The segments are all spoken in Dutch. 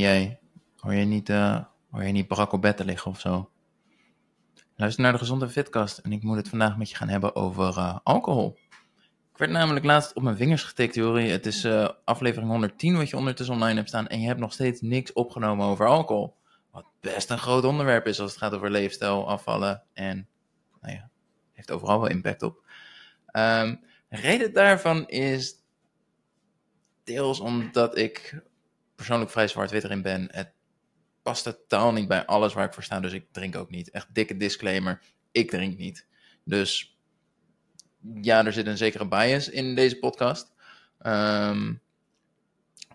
hey jij, hoor je niet, uh, niet brak op liggen of zo? Luister naar de Gezonde Fitcast en ik moet het vandaag met je gaan hebben over uh, alcohol. Ik werd namelijk laatst op mijn vingers getikt, Jori. Het is uh, aflevering 110 wat je ondertussen online hebt staan en je hebt nog steeds niks opgenomen over alcohol. Wat best een groot onderwerp is als het gaat over leefstijl, afvallen en, nou ja, heeft overal wel impact op. Um, reden daarvan is deels omdat ik persoonlijk vrij zwart-wit erin ben. Het past totaal niet bij alles waar ik voor sta, dus ik drink ook niet. Echt dikke disclaimer, ik drink niet. Dus ja, er zit een zekere bias in deze podcast. Um,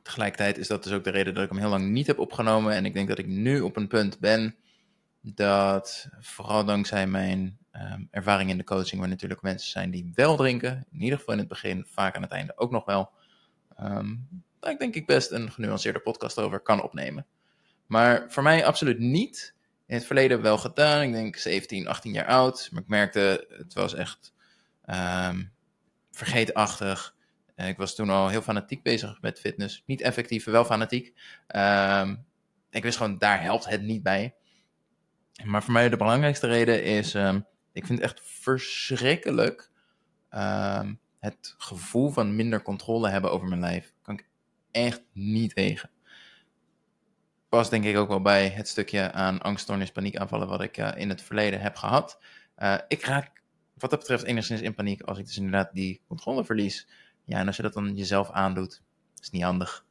tegelijkertijd is dat dus ook de reden dat ik hem heel lang niet heb opgenomen. En ik denk dat ik nu op een punt ben dat, vooral dankzij mijn um, ervaring in de coaching, waar natuurlijk mensen zijn die wel drinken, in ieder geval in het begin, vaak aan het einde ook nog wel, um, daar ik denk ik best een genuanceerde podcast over kan opnemen. Maar voor mij absoluut niet. In het verleden wel gedaan. Ik denk 17, 18 jaar oud. Maar ik merkte, het was echt um, vergeetachtig. Ik was toen al heel fanatiek bezig met fitness. Niet effectief, wel fanatiek. Um, ik wist gewoon, daar helpt het niet bij. Maar voor mij de belangrijkste reden is, um, ik vind het echt verschrikkelijk het gevoel van minder controle hebben over mijn lijf. Echt niet tegen. Pas denk ik ook wel bij het stukje aan angststoornis, paniekaanvallen wat ik uh, in het verleden heb gehad. Uh, ik raak wat dat betreft enigszins in paniek als ik dus inderdaad die controle verlies. Ja, en als je dat dan jezelf aandoet, is niet handig.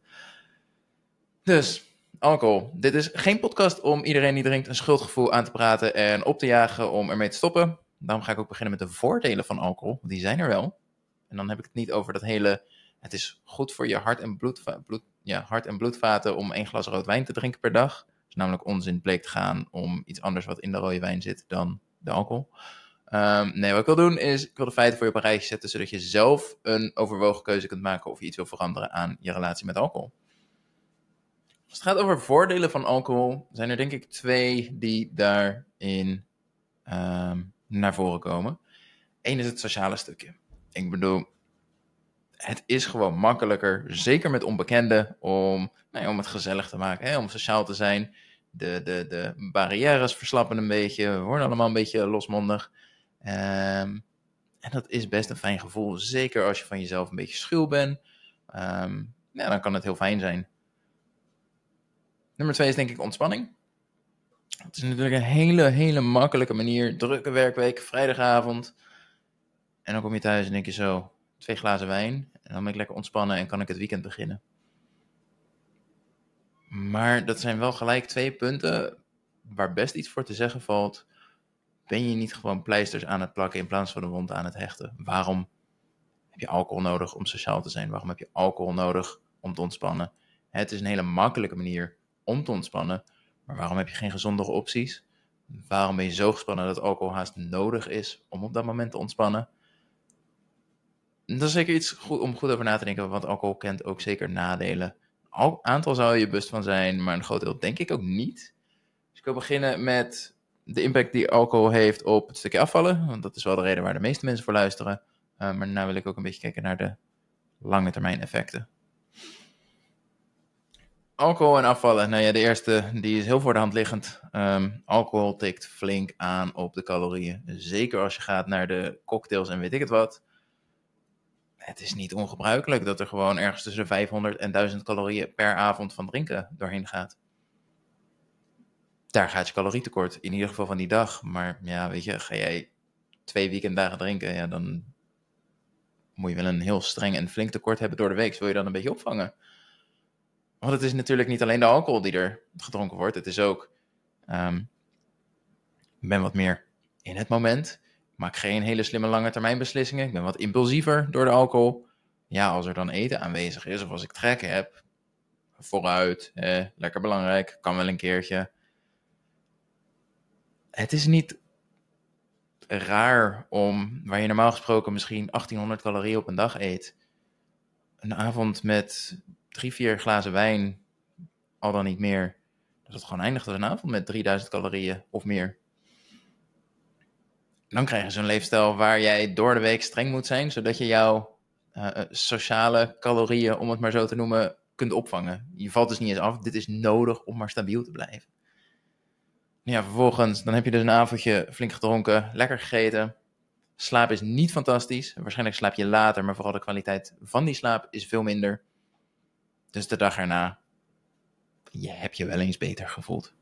Dus, alcohol. Dit is geen podcast om iedereen die drinkt een schuldgevoel aan te praten en op te jagen om ermee te stoppen. Daarom ga ik ook beginnen met de voordelen van alcohol. Die zijn er wel. En dan heb ik het niet over dat hele. Het is goed voor je hart- en, bloedva bloed, ja, hart en bloedvaten om één glas rood wijn te drinken per dag. is namelijk onzin bleek te gaan om iets anders wat in de rode wijn zit dan de alcohol. Um, nee, wat ik wil doen is, ik wil de feiten voor je op een rijtje zetten, zodat je zelf een overwogen keuze kunt maken of je iets wil veranderen aan je relatie met alcohol. Als het gaat over voordelen van alcohol, zijn er denk ik twee die daarin um, naar voren komen. Eén is het sociale stukje. Ik bedoel, het is gewoon makkelijker, zeker met onbekenden, om, nou om het gezellig te maken, hè, om sociaal te zijn. De, de, de barrières verslappen een beetje, we worden allemaal een beetje losmondig. Um, en dat is best een fijn gevoel, zeker als je van jezelf een beetje schuw bent. Um, ja, dan kan het heel fijn zijn. Nummer twee is denk ik ontspanning. Het is natuurlijk een hele, hele makkelijke manier. Drukke werkweek, vrijdagavond. En dan kom je thuis en denk je zo, twee glazen wijn. En dan ben ik lekker ontspannen en kan ik het weekend beginnen. Maar dat zijn wel gelijk twee punten waar best iets voor te zeggen valt. Ben je niet gewoon pleisters aan het plakken in plaats van de wond aan het hechten? Waarom heb je alcohol nodig om sociaal te zijn? Waarom heb je alcohol nodig om te ontspannen? Het is een hele makkelijke manier om te ontspannen. Maar waarom heb je geen gezondere opties? Waarom ben je zo gespannen dat alcohol haast nodig is om op dat moment te ontspannen? Dat is zeker iets goed, om goed over na te denken, want alcohol kent ook zeker nadelen. Een aantal zou je bewust van zijn, maar een groot deel denk ik ook niet. Dus ik wil beginnen met de impact die alcohol heeft op het stukje afvallen. Want dat is wel de reden waar de meeste mensen voor luisteren. Uh, maar daarna wil ik ook een beetje kijken naar de lange termijn effecten. Alcohol en afvallen. Nou ja, de eerste die is heel voor de hand liggend. Um, alcohol tikt flink aan op de calorieën. Zeker als je gaat naar de cocktails en weet ik het wat. Het is niet ongebruikelijk dat er gewoon ergens tussen 500 en 1000 calorieën per avond van drinken doorheen gaat. Daar gaat je calorietekort, in ieder geval van die dag. Maar ja, weet je, ga jij twee weekenddagen drinken, ja, dan moet je wel een heel streng en flink tekort hebben door de week. Wil je dan een beetje opvangen? Want het is natuurlijk niet alleen de alcohol die er gedronken wordt. Het is ook, ik ben wat meer in het moment. Maak geen hele slimme lange termijn beslissingen. Ik ben wat impulsiever door de alcohol. Ja, als er dan eten aanwezig is of als ik trek heb, vooruit, lekker belangrijk, kan wel een keertje. Het is niet raar om, waar je normaal gesproken misschien 1800 calorieën op een dag eet, een avond met drie, vier glazen wijn, al dan niet meer, dat het gewoon eindigt als een avond met 3000 calorieën of meer. Dan krijg je zo'n leefstijl waar jij door de week streng moet zijn, zodat je jouw uh, sociale calorieën, om het maar zo te noemen, kunt opvangen. Je valt dus niet eens af. Dit is nodig om maar stabiel te blijven. Ja, vervolgens, dan heb je dus een avondje flink gedronken, lekker gegeten. Slaap is niet fantastisch. Waarschijnlijk slaap je later, maar vooral de kwaliteit van die slaap is veel minder. Dus de dag erna, je hebt je wel eens beter gevoeld.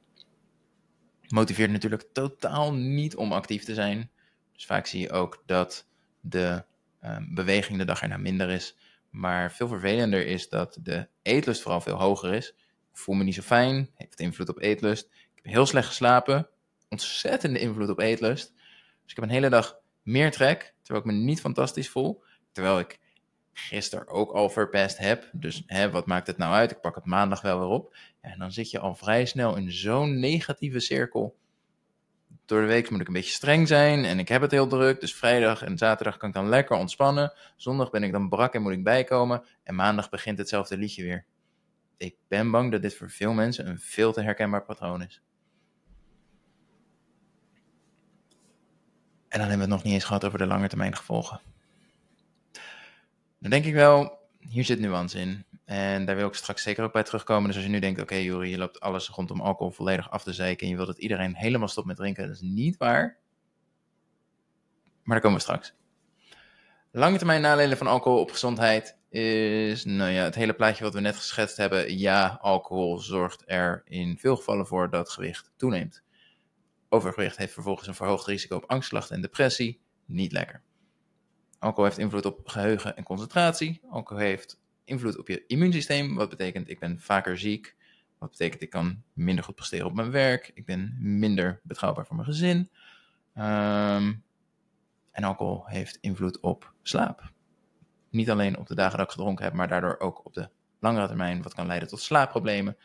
Motiveert natuurlijk totaal niet om actief te zijn. Dus vaak zie je ook dat de um, beweging de dag erna minder is. Maar veel vervelender is dat de eetlust vooral veel hoger is. Ik voel me niet zo fijn, heeft invloed op eetlust. Ik heb heel slecht geslapen, ontzettende invloed op eetlust. Dus ik heb een hele dag meer trek, terwijl ik me niet fantastisch voel. Terwijl ik gisteren ook al verpest heb. Dus hè, wat maakt het nou uit? Ik pak het maandag wel weer op. En dan zit je al vrij snel in zo'n negatieve cirkel. Door de week moet ik een beetje streng zijn en ik heb het heel druk. Dus vrijdag en zaterdag kan ik dan lekker ontspannen. Zondag ben ik dan brak en moet ik bijkomen. En maandag begint hetzelfde liedje weer. Ik ben bang dat dit voor veel mensen een veel te herkenbaar patroon is. En dan hebben we het nog niet eens gehad over de lange termijn gevolgen. Dan denk ik wel, hier zit nuance in. En daar wil ik straks zeker ook bij terugkomen. Dus als je nu denkt, oké okay, Juri, je loopt alles rondom alcohol volledig af te zeiken en je wilt dat iedereen helemaal stopt met drinken, dat is niet waar. Maar daar komen we straks. Lange termijn nadelen van alcohol op gezondheid is, nou ja, het hele plaatje wat we net geschetst hebben. Ja, alcohol zorgt er in veel gevallen voor dat gewicht toeneemt. Overgewicht heeft vervolgens een verhoogd risico op angstklachten en depressie. Niet lekker. Alcohol heeft invloed op geheugen en concentratie. Alcohol heeft invloed op je immuunsysteem. Wat betekent ik ben vaker ziek. Wat betekent ik kan minder goed presteren op mijn werk. Ik ben minder betrouwbaar voor mijn gezin. Um, en alcohol heeft invloed op slaap. Niet alleen op de dagen dat ik gedronken heb, maar daardoor ook op de langere termijn. Wat kan leiden tot slaapproblemen.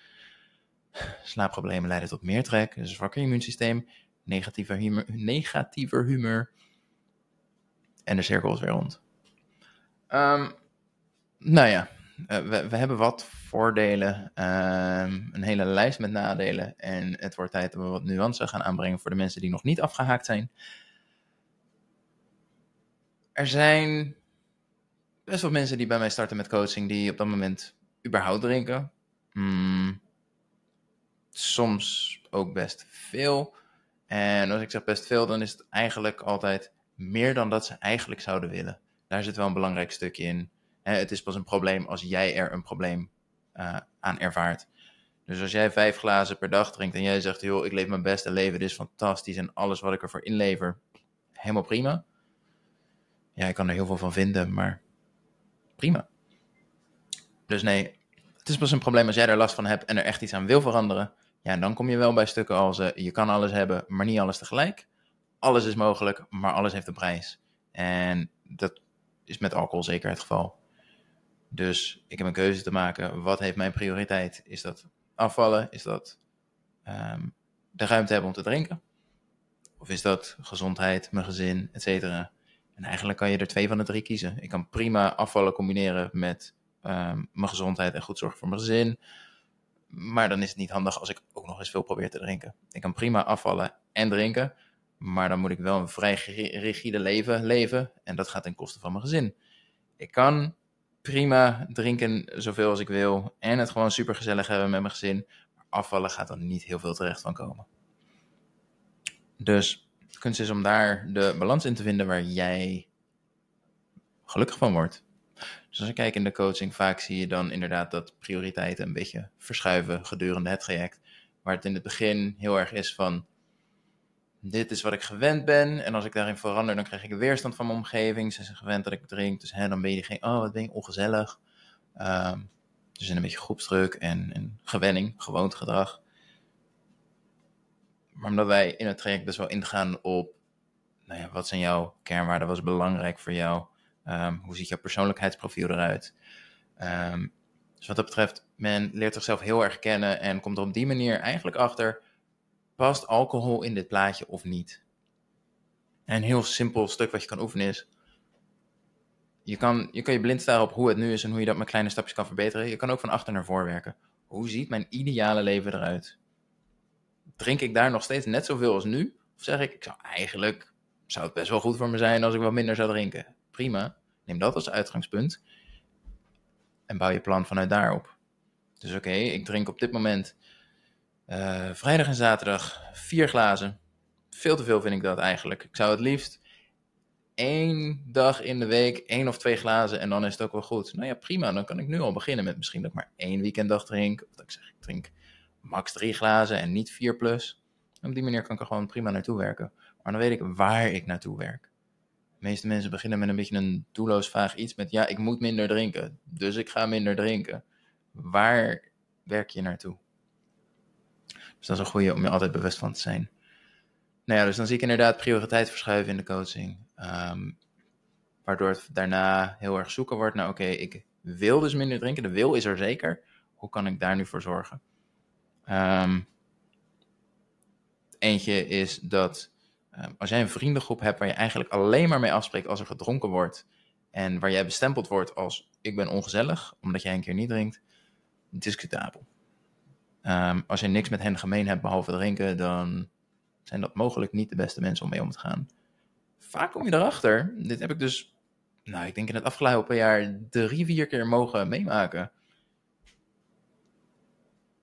Slaapproblemen leiden tot meer trek, dus een zwakker immuunsysteem, negatiever humor. En de cirkel is weer rond. Um, nou ja, uh, we, we, hebben wat voordelen, um, een hele lijst met nadelen. En het wordt tijd dat we wat nuance gaan aanbrengen voor de mensen die nog niet afgehaakt zijn. Er zijn best wel mensen die bij mij starten met coaching die op dat moment überhaupt drinken. Mm, soms ook best veel. En als ik zeg best veel, dan is het eigenlijk altijd meer dan dat ze eigenlijk zouden willen. Daar zit wel een belangrijk stukje in. Het is pas een probleem als jij er een probleem uh, aan ervaart. Dus als jij vijf glazen per dag drinkt en jij zegt, joh, ik leef mijn beste leven, dit is fantastisch en alles wat ik ervoor inlever, helemaal prima. Ja, ik kan er heel veel van vinden, maar prima. Dus nee, het is pas een probleem als jij er last van hebt en er echt iets aan wil veranderen. Ja, dan kom je wel bij stukken als uh, je kan alles hebben, maar niet alles tegelijk. Alles is mogelijk, maar alles heeft een prijs. En dat is met alcohol zeker het geval. Dus ik heb een keuze te maken. Wat heeft mijn prioriteit? Is dat afvallen? Is dat um, de ruimte hebben om te drinken? Of is dat gezondheid, mijn gezin, et cetera? En eigenlijk kan je er twee van de drie kiezen. Ik kan prima afvallen combineren met um, mijn gezondheid en goed zorgen voor mijn gezin. Maar dan is het niet handig als ik ook nog eens veel probeer te drinken. Ik kan prima afvallen en drinken. Maar dan moet ik wel een vrij rigide leven leven. En dat gaat ten koste van mijn gezin. Ik kan prima drinken zoveel als ik wil. En het gewoon super gezellig hebben met mijn gezin. Maar afvallen gaat er niet heel veel terecht van komen. Dus de kunst is om daar de balans in te vinden waar jij gelukkig van wordt. Dus als ik kijk in de coaching, vaak zie je dan inderdaad dat prioriteiten een beetje verschuiven gedurende het traject. Waar het in het begin heel erg is van, dit is wat ik gewend ben. En als ik daarin verander, dan krijg ik weerstand van mijn omgeving. Ze zijn gewend dat ik drink, dus hè, dan ben je geen, oh wat ben je ongezellig. Um, dus een beetje groepsdruk en, en gewenning, gewoond gedrag. Maar omdat wij in het traject best wel ingaan op, nou ja, wat zijn jouw kernwaarden, wat is belangrijk voor jou? Um, hoe ziet jouw persoonlijkheidsprofiel eruit? Um, dus wat dat betreft, men leert zichzelf heel erg kennen en komt er op die manier eigenlijk achter, past alcohol in dit plaatje of niet? En een heel simpel stuk wat je kan oefenen is, je kan, je kan je blind staren op hoe het nu is en hoe je dat met kleine stapjes kan verbeteren. Je kan ook van achter naar voor werken. Hoe ziet mijn ideale leven eruit? Drink ik daar nog steeds net zoveel als nu? Of zeg ik, ik zou eigenlijk, zou het best wel goed voor me zijn als ik wat minder zou drinken? Prima, neem dat als uitgangspunt en bouw je plan vanuit daarop. Dus oké, ik drink op dit moment uh, vrijdag en zaterdag vier glazen. Veel te veel vind ik dat eigenlijk. Ik zou het liefst één dag in de week één of twee glazen en dan is het ook wel goed. Nou ja, prima. Dan kan ik nu al beginnen met misschien dat ik maar één weekenddag drink. Of dat ik zeg, ik drink max drie glazen en niet vier plus. Op die manier kan ik er gewoon prima naartoe werken. Maar dan weet ik waar ik naartoe werk. De meeste mensen beginnen met een beetje een doelloos vaag iets met ja, ik moet minder drinken. Dus ik ga minder drinken. Waar werk je naartoe? Dus dat is een goede om je altijd bewust van te zijn. Nou ja, dus dan zie ik inderdaad prioriteit verschuiven in de coaching. Um, waardoor het daarna heel erg zoeken wordt naar, oké, ik wil dus minder drinken. De wil is er zeker. Hoe kan ik daar nu voor zorgen? Um, eentje is dat um, als jij een vriendengroep hebt waar je eigenlijk alleen maar mee afspreekt als er gedronken wordt. En waar jij bestempeld wordt als ik ben ongezellig, omdat jij een keer niet drinkt, discutabel. Um, als je niks met hen gemeen hebt behalve drinken, dan zijn dat mogelijk niet de beste mensen om mee om te gaan. Vaak kom je erachter, dit heb ik dus, nou ik denk in het afgelopen jaar drie, vier keer mogen meemaken.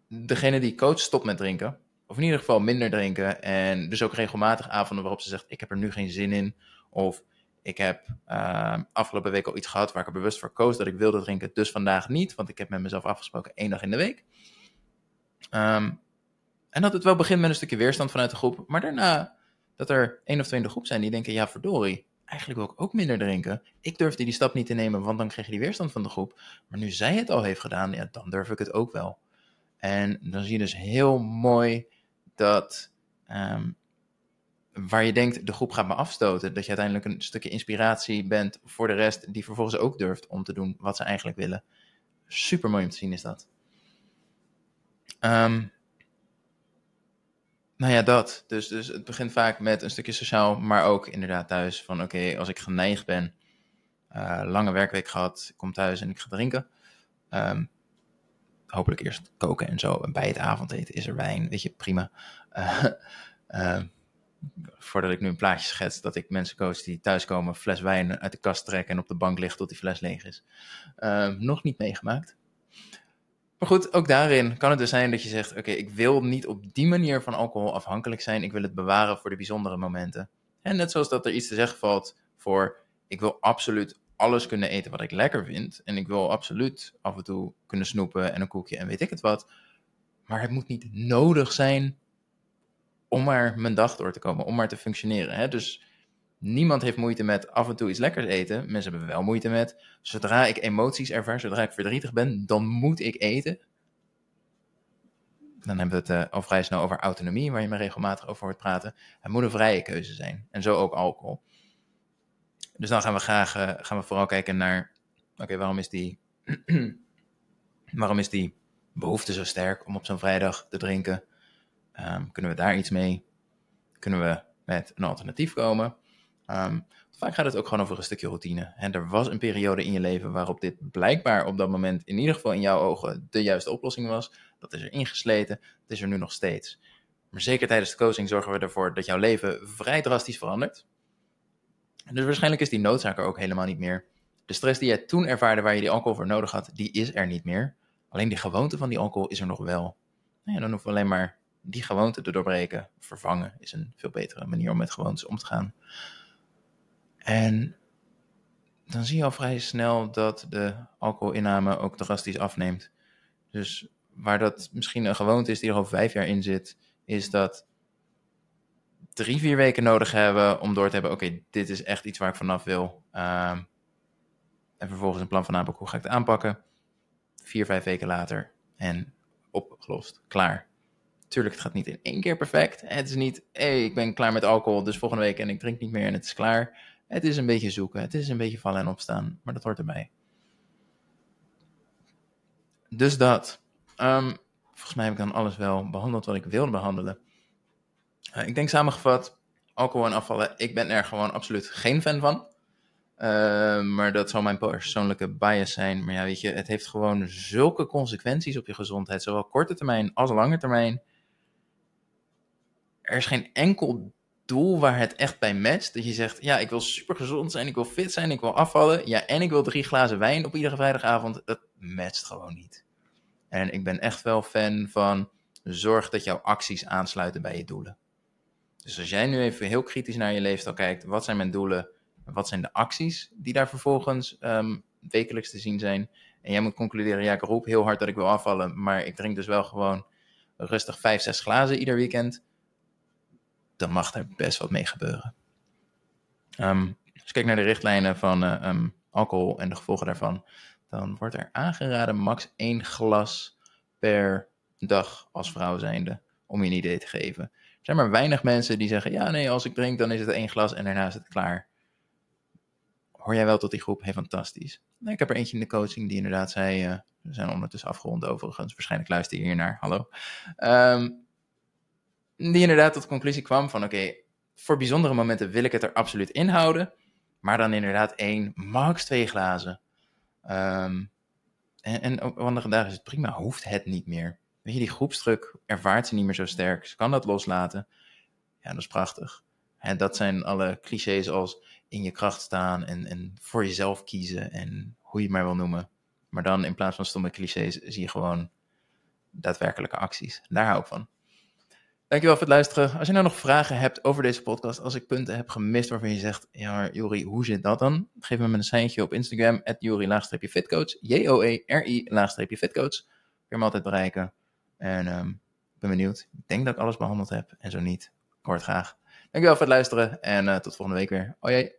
Degene die coach stopt met drinken, of in ieder geval minder drinken, en dus ook regelmatig avonden waarop ze zegt, ik heb er nu geen zin in, of ik heb uh, afgelopen week al iets gehad waar ik er bewust voor koos dat ik wilde drinken, dus vandaag niet, want ik heb met mezelf afgesproken één dag in de week. Um, en dat het wel begint met een stukje weerstand vanuit de groep, maar daarna dat er één of twee in de groep zijn die denken, ja verdorie, eigenlijk wil ik ook minder drinken. Ik durfde die stap niet te nemen, want dan kreeg je die weerstand van de groep. Maar nu zij het al heeft gedaan, ja, dan durf ik het ook wel. En dan zie je dus heel mooi dat um, waar je denkt, de groep gaat me afstoten, dat je uiteindelijk een stukje inspiratie bent voor de rest, die vervolgens ook durft om te doen wat ze eigenlijk willen. Super mooi om te zien is dat. Um, nou ja, dat. Dus, dus het begint vaak met een stukje sociaal, maar ook inderdaad thuis. Van oké, als ik geneigd ben, uh, lange werkweek gehad, ik kom thuis en ik ga drinken. Um, hopelijk eerst koken en zo. En bij het avondeten is er wijn, weet je, prima. Uh, voordat ik nu een plaatje schets dat ik mensen coach die thuiskomen, fles wijn uit de kast trekken en op de bank liggen tot die fles leeg is. Nog niet meegemaakt. Maar goed, ook daarin kan het dus zijn dat je zegt: Oké, ik wil niet op die manier van alcohol afhankelijk zijn. Ik wil het bewaren voor de bijzondere momenten. En net zoals dat er iets te zeggen valt voor: Ik wil absoluut alles kunnen eten wat ik lekker vind. En ik wil absoluut af en toe kunnen snoepen en een koekje en weet ik het wat. Maar het moet niet nodig zijn om maar mijn dag door te komen, om maar te functioneren. Hè? Dus niemand heeft moeite met af en toe iets lekkers eten. Mensen hebben wel moeite met, zodra ik emoties ervaar, zodra ik verdrietig ben, dan moet ik eten. Dan hebben we het uh, al vrij snel over autonomie, waar je me regelmatig over hoort praten. Het moet een vrije keuze zijn. En zo ook alcohol. Dus dan gaan we graag uh, gaan we vooral kijken naar, oké, waarom is die, waarom is die behoefte zo sterk om op zo'n vrijdag te drinken? Um, kunnen we daar iets mee? Kunnen we met een alternatief komen? Um, vaak gaat het ook gewoon over een stukje routine. En er was een periode in je leven waarop dit blijkbaar op dat moment, in ieder geval in jouw ogen, de juiste oplossing was. Dat is er ingesleten, dat is er nu nog steeds. Maar zeker tijdens de coaching zorgen we ervoor dat jouw leven vrij drastisch verandert. Dus waarschijnlijk is die noodzaak er ook helemaal niet meer. De stress die jij toen ervaarde waar je die alcohol voor nodig had, die is er niet meer. Alleen die gewoonte van die alcohol is er nog wel. Nou ja, dan hoeven we alleen maar die gewoonte te doorbreken. Vervangen is een veel betere manier om met gewoontes om te gaan. En dan zie je al vrij snel dat de alcoholinname ook drastisch afneemt. Dus waar dat misschien een gewoonte is die er al vijf jaar in zit, is dat drie, vier weken nodig hebben om door te hebben: oké, dit is echt iets waar ik vanaf wil. Um, en vervolgens een plan van aanpak, hoe ga ik het aanpakken? Vier, vijf weken later en opgelost, klaar. Tuurlijk, het gaat niet in één keer perfect. Het is niet, hé, ik ben klaar met alcohol, dus volgende week en ik drink niet meer en het is klaar. Het is een beetje zoeken, het is een beetje vallen en opstaan, maar dat hoort erbij. Dus dat. Um, volgens mij heb ik dan alles wel behandeld wat ik wilde behandelen. Uh, ik denk samengevat, alcohol en afvallen, ik ben er gewoon absoluut geen fan van. Uh, maar dat zal mijn persoonlijke bias zijn. Maar ja, weet je, het heeft gewoon zulke consequenties op je gezondheid, zowel korte termijn als lange termijn. Er is geen enkel doel waar het echt bij matcht. Dat je zegt, ja, ik wil super gezond zijn, ik wil fit zijn, ik wil afvallen. Ja, en ik wil drie glazen wijn op iedere vrijdagavond. Dat matcht gewoon niet. En ik ben echt wel fan van zorg dat jouw acties aansluiten bij je doelen. Dus als jij nu even heel kritisch naar je leefstijl kijkt, wat zijn mijn doelen? Wat zijn de acties die daar vervolgens um, wekelijks te zien zijn? En jij moet concluderen, ja, ik roep heel hard dat ik wil afvallen, maar ik drink dus wel gewoon rustig 5, 6 glazen ieder weekend. Dan mag er best wat mee gebeuren. Um, als je kijkt naar de richtlijnen van uh, um, alcohol en de gevolgen daarvan, dan wordt er aangeraden max één glas per dag als vrouw zijnde, om je een idee te geven. Er zijn maar weinig mensen die zeggen, ja nee, als ik drink dan is het één glas en daarna is het klaar. Hoor jij wel tot die groep? Hey, fantastisch. Nou, ik heb er eentje in de coaching die inderdaad zei, uh, we zijn ondertussen afgerond overigens, waarschijnlijk luister je hier naar, hallo. Um, die inderdaad tot de conclusie kwam van, oké, voor bijzondere momenten wil ik het er absoluut inhouden, maar dan inderdaad één, max twee glazen. Um, en, en op andere dagen is het prima, hoeft het niet meer. Weet je, die groepsdruk ervaart ze niet meer zo sterk. Ze kan dat loslaten. Ja, dat is prachtig. En dat zijn alle clichés als in je kracht staan en, en voor jezelf kiezen en hoe je het maar wil noemen. Maar dan in plaats van stomme clichés zie je gewoon daadwerkelijke acties. Daar hou ik van. Dankjewel voor het luisteren. Als je nou nog vragen hebt over deze podcast, als ik punten heb gemist waarvan je zegt, ja Jori, hoe zit dat dan? Geef me een seintje op Instagram, at Jori-fitcoach, J-O-E-R-I-fitcoach. Kun je me altijd bereiken. En um, ik ben benieuwd. Ik denk dat ik alles behandeld heb. En zo niet, ik hoor het graag. Dankjewel voor het luisteren en uh, tot volgende week weer. Jee.